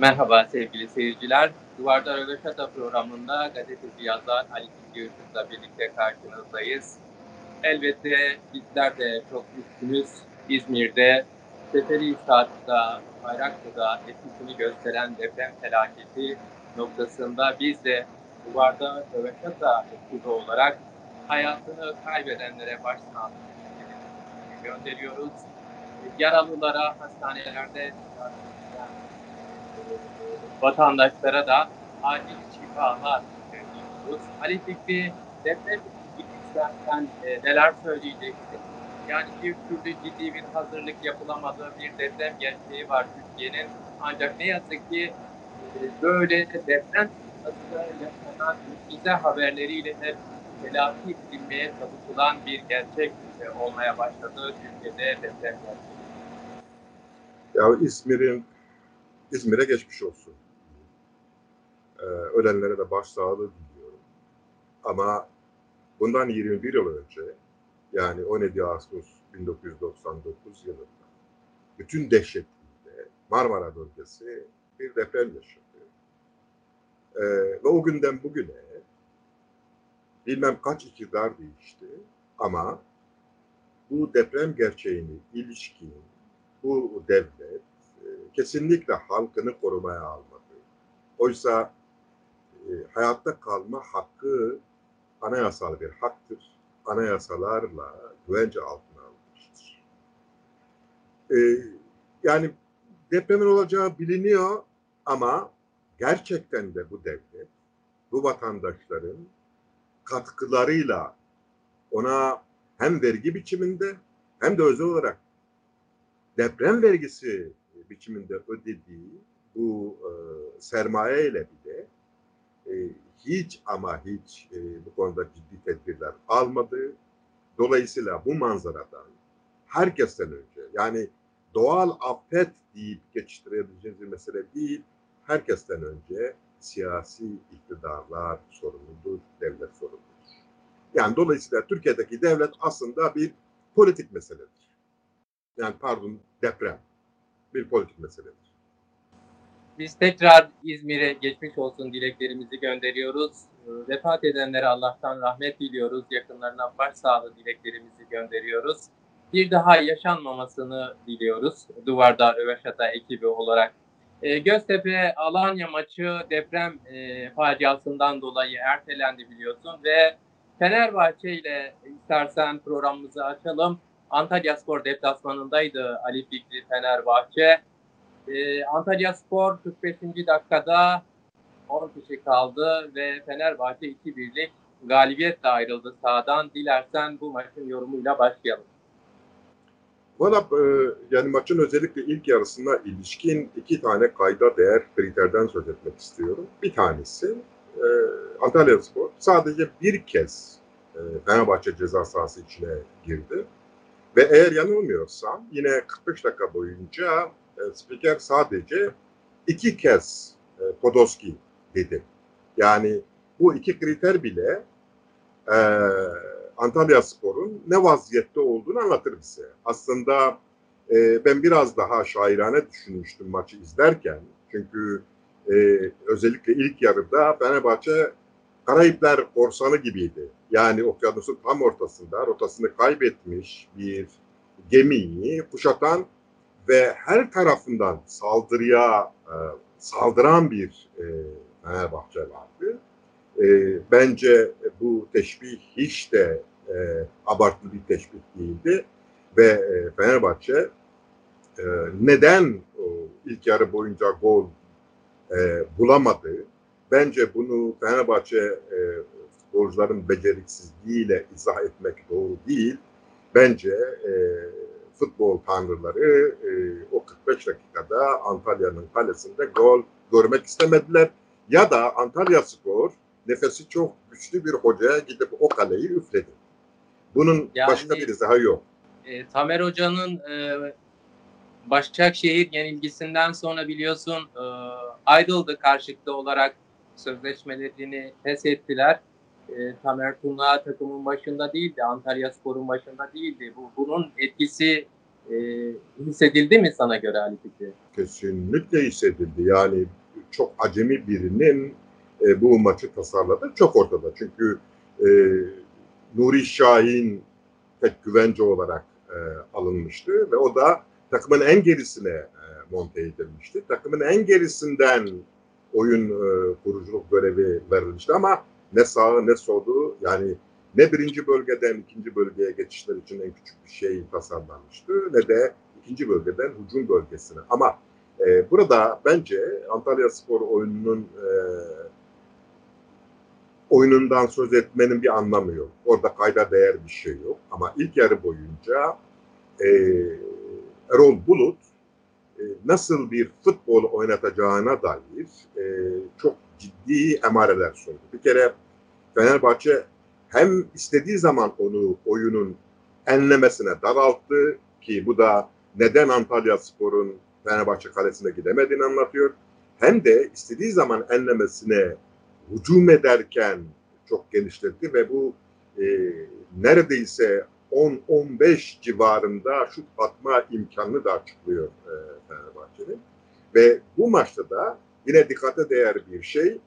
Merhaba sevgili seyirciler. Duvarda Röveşata programında gazeteci yazar Ali Işık'la birlikte karşınızdayız. Elbette bizler de çok üstünüz İzmir'de, Seferihisar'da, Bayraklı'da etkisini gösteren deprem felaketi noktasında biz de Duvarda Röveşata ekibi olarak hayatını kaybedenlere başsağlığı gönderiyoruz. Yaralılara hastanelerde vatandaşlara da acil şifalar diliyoruz. Ali Fikri deprem istersen e, neler söyleyeceksin? Yani bir türlü ciddi bir hazırlık yapılamadığı bir deprem gerçeği var Türkiye'nin. Ancak ne yazık ki e, böyle deprem yaşanan bize haberleriyle hep telafi edilmeye çalışılan bir gerçek olmaya başladı Türkiye'de deprem gerçeği. Ya İzmir'in İzmir'e geçmiş olsun. Ee, ölenlere de başsağlığı diliyorum. Ama bundan 21 yıl önce yani 17 Ağustos 1999 yılında bütün dehşetliğinde Marmara bölgesi bir deprem yaşadı. Ee, ve o günden bugüne bilmem kaç iktidar değişti ama bu deprem gerçeğini ilişkin bu devlet kesinlikle halkını korumaya almadı. Oysa e, hayatta kalma hakkı anayasal bir haktır. Anayasalarla güvence altına alınmıştır. E, yani depremin olacağı biliniyor ama gerçekten de bu devlet, bu vatandaşların katkılarıyla ona hem vergi biçiminde hem de özel olarak deprem vergisi biçiminde ödediği bu e, sermaye ile bile e, hiç ama hiç e, bu konuda ciddi tedbirler almadı. Dolayısıyla bu manzaradan herkesten önce yani doğal afet deyip geçiştirebileceğiniz bir mesele değil. Herkesten önce siyasi iktidarlar sorumludur, devlet sorumludur. Yani dolayısıyla Türkiye'deki devlet aslında bir politik meseledir. Yani pardon deprem bir politik meseledir. Biz tekrar İzmir'e geçmiş olsun dileklerimizi gönderiyoruz. Vefat edenlere Allah'tan rahmet diliyoruz. Yakınlarına başsağlığı dileklerimizi gönderiyoruz. Bir daha yaşanmamasını diliyoruz. Duvarda Öveşata ekibi olarak. E, Göztepe Alanya maçı deprem e, faciasından dolayı ertelendi biliyorsun ve Fenerbahçe ile istersen programımızı açalım. Antalya Spor deplasmanındaydı Ali Fikri Fenerbahçe. Ee, Antalya Spor 45. dakikada 10 kişi kaldı ve Fenerbahçe 2-1'lik galibiyetle ayrıldı sahadan. Dilersen bu maçın yorumuyla başlayalım. Valla e, yani maçın özellikle ilk yarısına ilişkin iki tane kayda değer kriterden söz etmek istiyorum. Bir tanesi e, Antalya Spor sadece bir kez e, Fenerbahçe ceza sahası içine girdi. Ve eğer yanılmıyorsam yine 45 dakika boyunca e, spiker sadece iki kez e, Podolski dedi. Yani bu iki kriter bile e, Antalya Spor'un ne vaziyette olduğunu anlatır bize. Aslında e, ben biraz daha şairane düşünmüştüm maçı izlerken. Çünkü e, özellikle ilk yarıda Fenerbahçe Karayipler korsanı gibiydi. Yani okyanusun tam ortasında rotasını kaybetmiş bir gemiyi kuşatan ve her tarafından saldırıya e, saldıran bir e, Fenerbahçe vardı. E, bence bu teşbih hiç de e, abartılı bir teşbih değildi ve e, Fenerbahçe e, neden o ilk yarı boyunca gol e, bulamadı? Bence bunu Fenerbahçe e, futbolcuların beceriksizliğiyle izah etmek doğru değil. Bence e, futbol tanrıları e, o 45 dakikada Antalya'nın kalesinde gol görmek istemediler. Ya da Antalya Spor nefesi çok güçlü bir hocaya gidip o kaleyi üfledi. Bunun yani, başka bir izahı yok. E, Tamer Hoca'nın e, Başakşehir yenilgisinden sonra biliyorsun e, ayrıldı karşılıklı olarak sözleşmelerini feshettiler. E, Tamer Tuna takımın başında değildi. Antalya Spor'un başında değildi. Bu, bunun etkisi e, hissedildi mi sana göre Ali Fikri? Kesinlikle hissedildi. Yani çok acemi birinin e, bu maçı tasarladı. Çok ortada. Çünkü e, Nuri Şahin tek güvence olarak e, alınmıştı ve o da takımın en gerisine e, monte edilmişti. Takımın en gerisinden oyun e, kuruculuk görevi verilmişti ama ne sağı ne solu yani ne birinci bölgeden ikinci bölgeye geçişler için en küçük bir şey tasarlanmıştı ne de ikinci bölgeden hücum bölgesine. Ama e, burada bence Antalya Spor oyununun e, oyunundan söz etmenin bir anlamı yok. Orada kayda değer bir şey yok. Ama ilk yarı boyunca e, Erol Bulut e, nasıl bir futbol oynatacağına dair e, çok ciddi emareler sundu. Bir kere Fenerbahçe hem istediği zaman onu oyunun enlemesine daralttı ki bu da neden Antalya Spor'un Fenerbahçe kalesine gidemediğini anlatıyor. Hem de istediği zaman enlemesine hücum ederken çok genişletti ve bu e, neredeyse 10-15 civarında şut atma imkanını da açıklıyor e, Fenerbahçe'nin. Ve bu maçta da yine dikkate değer bir şey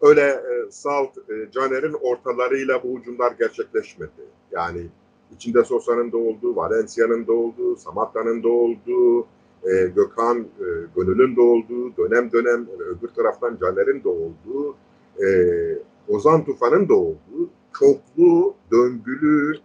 öyle e, Salt e, Caner'in ortalarıyla bu hücumlar gerçekleşmedi. Yani içinde Sosa'nın da olduğu, Valencia'nın da olduğu, Samatta'nın da olduğu, e, Gökhan e, Gönül'ün de olduğu, dönem dönem e, öbür taraftan Caner'in de olduğu, e, Ozan Tufan'ın da olduğu çoklu, döngülü,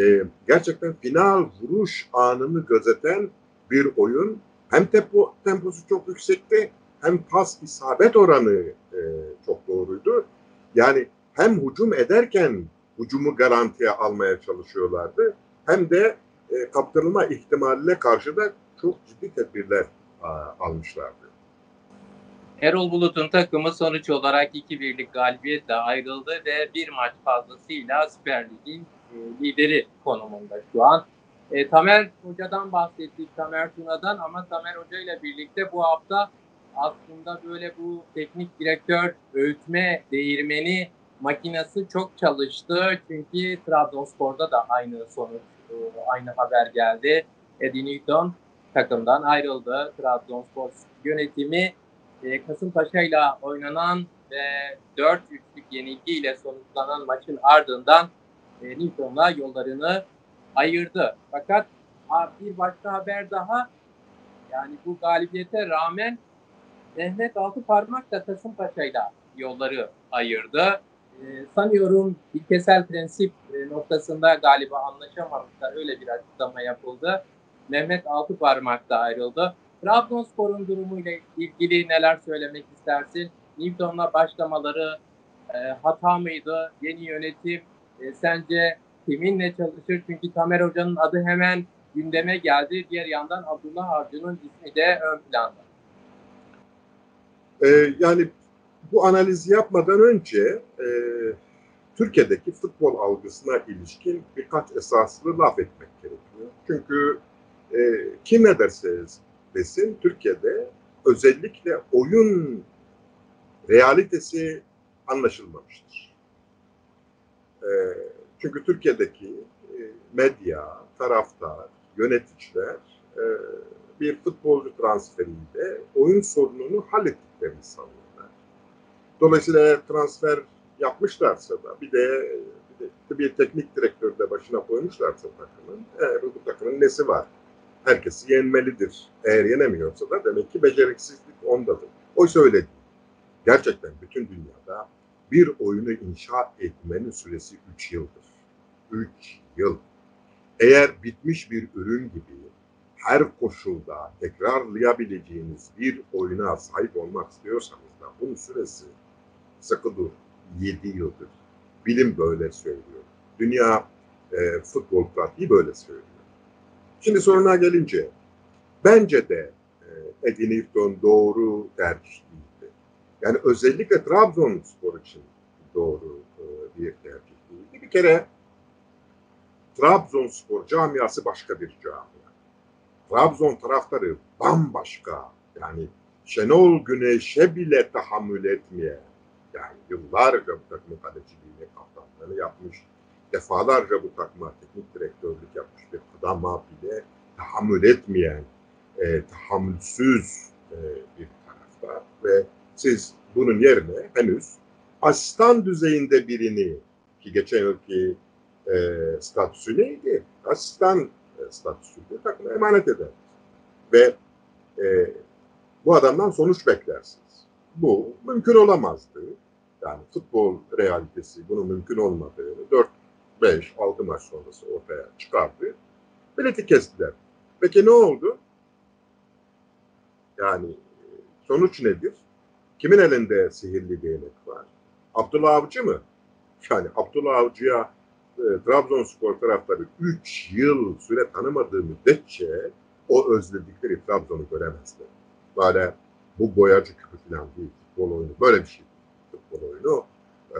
e, gerçekten final vuruş anını gözeten bir oyun. Hem tempo, temposu çok yüksekti hem pas isabet oranı e, çok doğruydu. Yani hem hücum ederken hücumu garantiye almaya çalışıyorlardı hem de e, kaptırılma ihtimaline karşı da çok ciddi tedbirler a, almışlardı. Erol Bulut'un takımı sonuç olarak 2-1'lik galibiyetle ayrıldı ve bir maç fazlasıyla Süper Lig'in e, lideri konumunda şu an. E, Tamer Hoca'dan bahsettik, Tamer Tuna'dan ama Tamer Hoca ile birlikte bu hafta aslında böyle bu teknik direktör öğütme değirmeni makinesi çok çalıştı. Çünkü Trabzonspor'da da aynı sonuç, e, aynı haber geldi. Eddie Newton takımdan ayrıldı. Trabzonspor yönetimi e, Kasımpaşa ile oynanan ve 4-3'lük yenilgiyle sonuçlanan maçın ardından e, Newton'la yollarını ayırdı. Fakat bir başka haber daha yani bu galibiyete rağmen Mehmet Altıparmak da Kasımpaşa ile yolları ayırdı. Ee, sanıyorum ilkesel prensip e, noktasında galiba anlaşamamışlar. Öyle bir açıklama yapıldı. Mehmet Altıparmak da ayrıldı. Trabzonspor'un durumuyla ilgili neler söylemek istersin? Newton'la başlamaları e, hata mıydı? Yeni yönetim e, sence kiminle çalışır? Çünkü Tamer Hoca'nın adı hemen gündeme geldi. Diğer yandan Abdullah Avcı'nın ismi de ön planda. Ee, yani bu analizi yapmadan önce e, Türkiye'deki futbol algısına ilişkin birkaç esaslı laf etmek gerekiyor. Çünkü e, kim ne derse desin Türkiye'de özellikle oyun realitesi anlaşılmamıştır. E, çünkü Türkiye'deki e, medya, taraftar, yöneticiler e, bir futbolcu transferiyle oyun sorununu hallettiklerini sanıyorlar. Dolayısıyla transfer yapmışlarsa da bir de, bir, teknik direktör de başına koymuşlarsa takımın, e, bu takımın nesi var? Herkesi yenmelidir. Eğer yenemiyorsa da demek ki beceriksizlik ondadır. Oysa öyle değil. Gerçekten bütün dünyada bir oyunu inşa etmenin süresi 3 yıldır. 3 yıl. Eğer bitmiş bir ürün gibi her koşulda tekrarlayabileceğiniz bir oyuna sahip olmak istiyorsanız da bunun süresi sıkı dur 7 yıldır. Bilim böyle söylüyor. Dünya e, futbol pratiği böyle söylüyor. Şimdi soruna gelince bence de e, Eddie Newton doğru tercih değildi. Yani özellikle Trabzonspor için doğru e, bir tercih değildi. Bir kere Trabzonspor camiası başka bir camia. Trabzon taraftarı bambaşka. Yani Şenol Güneş'e bile tahammül etmeye yani yıllarca bu takımın kaleciliğini, kaptanlığını yapmış, defalarca bu takıma teknik direktörlük yapmış bir adama bile tahammül etmeyen, e, tahammülsüz e, bir tarafta ve siz bunun yerine henüz asistan düzeyinde birini ki geçen yılki e, statüsü neydi? Asistan e, statüsüydü. Takıma emanet eder. Ve e, bu adamdan sonuç beklersiniz. Bu mümkün olamazdı. Yani futbol realitesi bunun mümkün olmadığını 4, 5, 6 maç sonrası ortaya çıkardı. Bileti kestiler. Peki ne oldu? Yani sonuç nedir? Kimin elinde sihirli değnek var? Abdullah Avcı mı? Yani Abdullah Avcı'ya e, Trabzonspor taraftarı 3 yıl süre tanımadığı müddetçe o özledikleri Trabzon'u göremezler. Böyle bu boyacı küpü falan değil. Futbol oyunu böyle bir şey. Futbol oyunu e,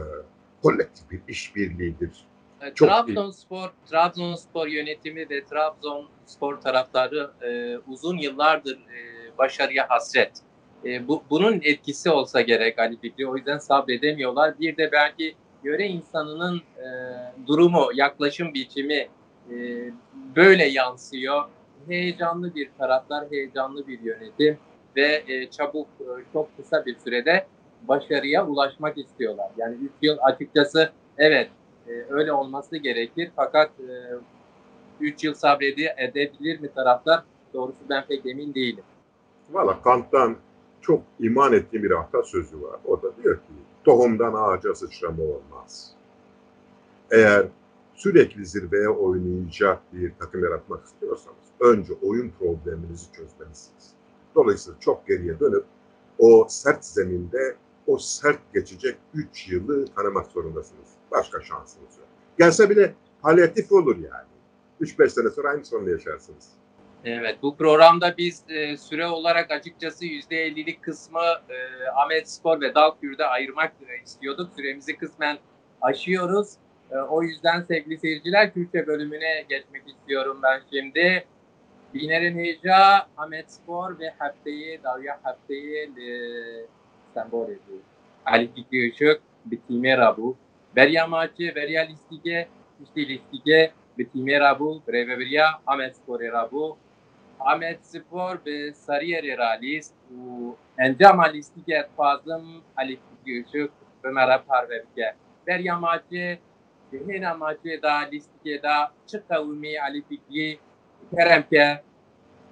kolektif bir işbirliğidir. E, Çok Trabzonspor, Trabzonspor yönetimi ve Trabzonspor taraftarı e, uzun yıllardır e, başarıya hasret. E, bu, bunun etkisi olsa gerek Ali Fikri. O yüzden sabredemiyorlar. Bir de belki yöre insanının e, durumu, yaklaşım biçimi e, böyle yansıyor. Heyecanlı bir taraftar, heyecanlı bir yönetim ve e, çabuk, e, çok kısa bir sürede başarıya ulaşmak istiyorlar. Yani 3 yıl açıkçası evet e, öyle olması gerekir. Fakat 3 yıl sabredi edebilir mi taraftar? Doğrusu ben pek emin değilim. Valla Kant'tan çok iman ettiğim bir sözü var. O da diyor ki tohumdan ağaca sıçrama olmaz. Eğer sürekli zirveye oynayacak bir takım yaratmak istiyorsanız önce oyun probleminizi çözmelisiniz. Dolayısıyla çok geriye dönüp o sert zeminde o sert geçecek 3 yılı tanımak zorundasınız. Başka şansınız yok. Gelse bile palyatif olur yani. 3-5 sene sonra aynı sorunu yaşarsınız. Evet bu programda biz e, süre olarak açıkçası %50'lik kısmı e, Ahmet Spor ve Dalkür'de ayırmak e, istiyorduk. Süremizi kısmen aşıyoruz. E, o yüzden sevgili seyirciler Türkçe bölümüne geçmek istiyorum ben şimdi. Biner Neja, Ahmet Spor ve haftayı, Davya haftayı Sembol ediyor. Ali Fikri Işık, Bitime Rabu. Berya maçı, Berya listige, işte listige, Bitime Rabu, Breveria, Ahmet Spor Rabu. Ahmet Spor ve Sarıyer realist u Endam Alistiket Fazım Ali Küçük Ömer Apar Verke. Ber yamacı Cehin amacı da listike da çık kavmi Ali Fikri Kerem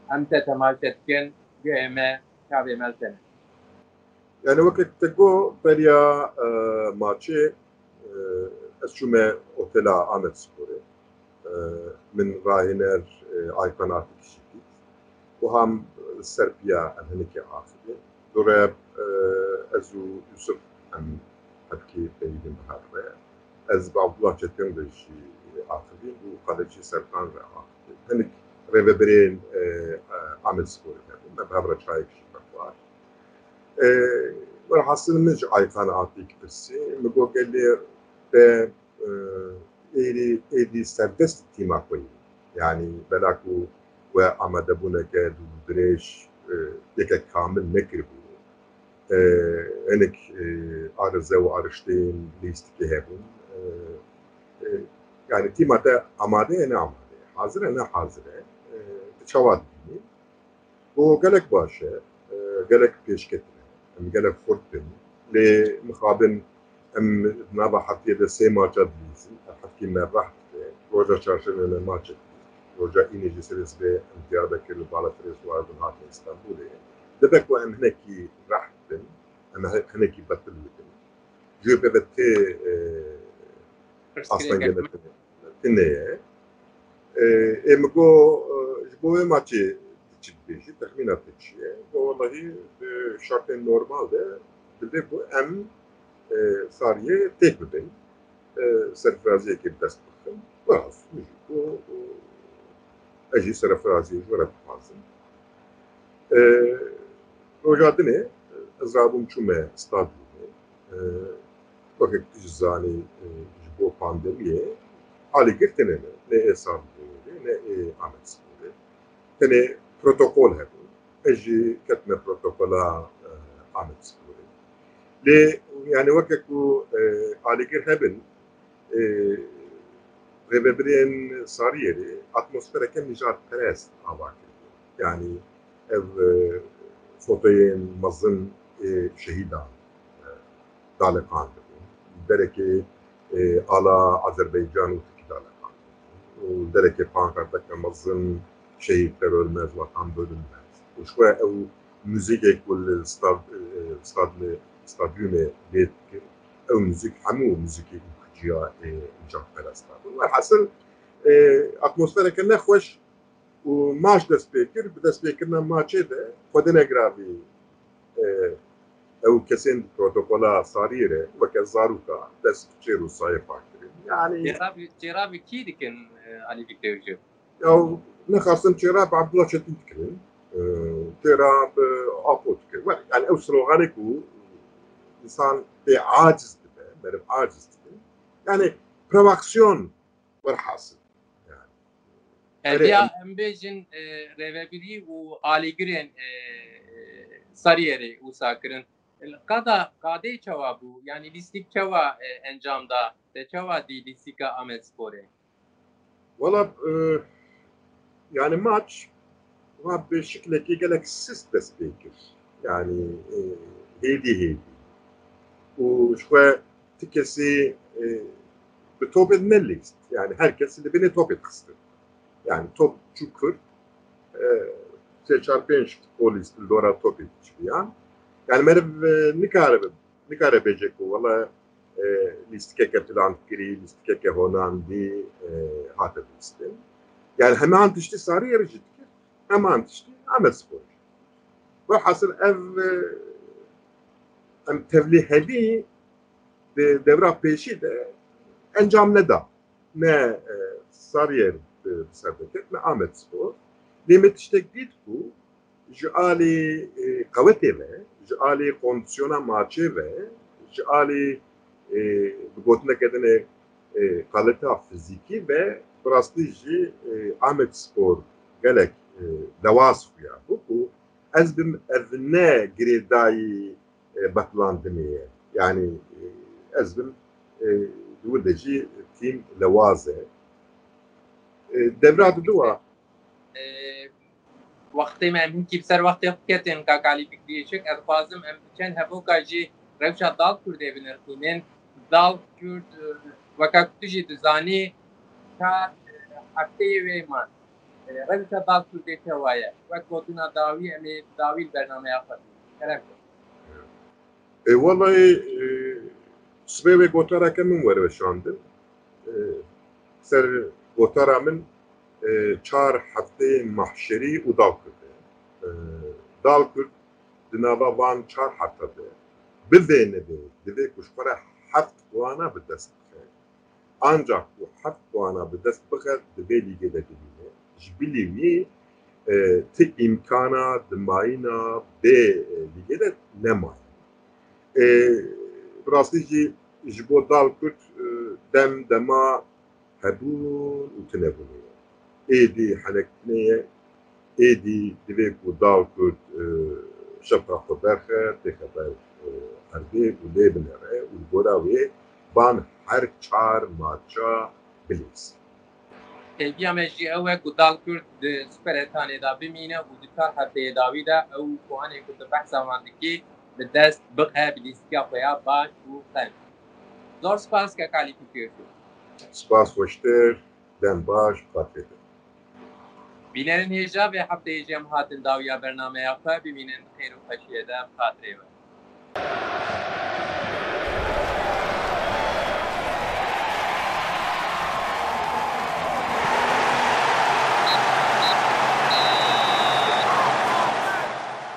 hem de temas etken göğeme kâbe meltene. Yani vakit teko berya e, maçı e, esçüme otela Ahmet Spor'u e, min rahiner aykan artık şikit. Bu ham Serbiya em hinekê axivê. Dore ez û Yusuf em hevkê peyîdin bihar ve ez bi Abdullah Çetin de jî axivî û Xalecî Serkan ve axivî. Hinek rêveberên Ahmet Sporê hebûn. Me bi hev re çayek jî bexwar. Were hasil min ve amadebûneke dirêj yekek kamil nekiribû. Hinek arıze û ariştên lîstikê hebûn. Yani tîma te amade ne amade. Hazir e ne hazir e. Çawa dibînî. Bu gelek baş e. Gelek pêşketin e. Em gelek xurt bin. Lê mixabin em nava hetiye de sê maça dilîzin. Hetkî me reht roja çarşemê maçê roja inêjî serês vê em Diyarbekir li bala Firêswar bin hatin İstanbulê. Dibek ku em hinekî reht bin, em hinekî betil bikin. Ji pê tê aslangenetin tineye. Ê min got ji bo vê maçê çi dibêjî texmîna te çi ye? Got welahi di şartên normal de divê ku em Sariyê têk bibin. Serfiraziyekê bi dest bixin. Bas, ez jî serfiraziyê ji were bixwazim. Roja dinê ez rabûm çûme stadyumê. Wekek tu ji zanî ji bo pandemiyê alîgir tune ne êsar ne ê Amedsporê. Tenê protokol hebû. Ez jî ketime protokola Amedsporê. Lê yani wekek ku alîgir hebin rêveberiyên Sariyerê atmosfereke mijatperest ava kiriye. Yani ev e, fotoyên mezin ê şehîdan e, dalekan. Derekê e, ala Azerbaycan û Tirkî dalekan dibûn. û derekê pankardeke mezin şehîtler ölmez, vatan bölünmez. û ji we ew müzikek ku li stad e, stad li ew müzik hemû müzikê û jiya e, mijatperest bûn. Welhasıl e, atmosfereke nexweş û maç dest pê kir bi destpêkirina maçê de xwe negiravî e, ew kesên protokola Sariyê re weke zaroka dest çêr û sayê pak kirin. Yani Cerrabî cerrabî kî dikin e, Ali Viktorji? ew nexastin çêra bi Abdullah Çetin dikirin. e, Têra yani ew sloganê ku insan tê aciz dibe, meriv aciz dibe. Yani provoksyon berhasıl. Evliya em bêjin e, rêvebirî û alîgirên e, Sariyerê wisa kirin. Qada qadê çawa bû yani lîstik çawa e, encam da te çawa dî lîstika Amedsporê. Valla e, yani maç gelek sis dest pêkir. Yani e, hêdî hêdî. û ji topê nelîst. Yani herkes binê topê dixistin. Yani top çû kir e, sê çar pênc polîs li dora topê çiviyan. Yani meriv e, nikare nikare bêje ku wala e, lîstikeke plan kirî, lîstikeke honandî e, hate lîstin. Yani hemen tiştî Sarıyerê jî dikir, hemen tiştî Amedspor. Ve hasıl ev e, em tevlîhelî de devra pêşî de encam neda. Ne e, Sarıyer e, serdeket ne Amedspor. Lê tiştek dît ku ji alî e, qewetê ve, ji alî kondisyona maçê ve, ji alî e, bi gotineke dinê e, kalita fizîkî ve jî e, Amedspor gelek dewas xuya bû ku ez bim ev ne girêdayî e, betlandinê ye. Yani e, ez bim e, dû de jî tîm lewaz e. E, Devra diduwa E, Wextê me em hinkî ser wextê biketin ka Alî Fikriye çik ez xwazim em biçen hevûka jî rewşa dal Kurdê binirxînin. Dal Kurd weka tu jî dizanî ka hefteyê wê man. Rewşa dal Kurdê çawa ye. Wek gotina dawî em ê dawî bernameya xwe. Kerem. Vallahi min wereşandin. E, ser gotara min e, çar hefteyê mahşerî û dal kirdi. E, dal Kurd di nava van çar hefte de bi vê nebê divê ku ji xwe re heft wana bi dest bixe. Ancak bu heft wana bi dest bixe divê lîgê de dibîne. Ji bilî wî ti imkana di mayîna bê lîgê de nemaye. rastî jî ji bo dal Kurd e, dem dema hebûn û tinebûnê êdî henektinê ye êdî divê ku dal Kurd e, şefa xwe berxe têxeber herdê e, û lê binere û li gora wê ban her çar maça bilîst تیگیا مې چې اوه ګدال کړ د سپرې تانې دا بمینه او د کار هته داوی دا او په ان کې د بحث باندې کې bi dest bixe bi lîstiya xwe ya baş û xew. Zor spas ke Alî Fikriye çik. Spas hoştir, dem baş, xatirdir. Bînerên hêja vê hefteyê jî em hatin dawiya bernameya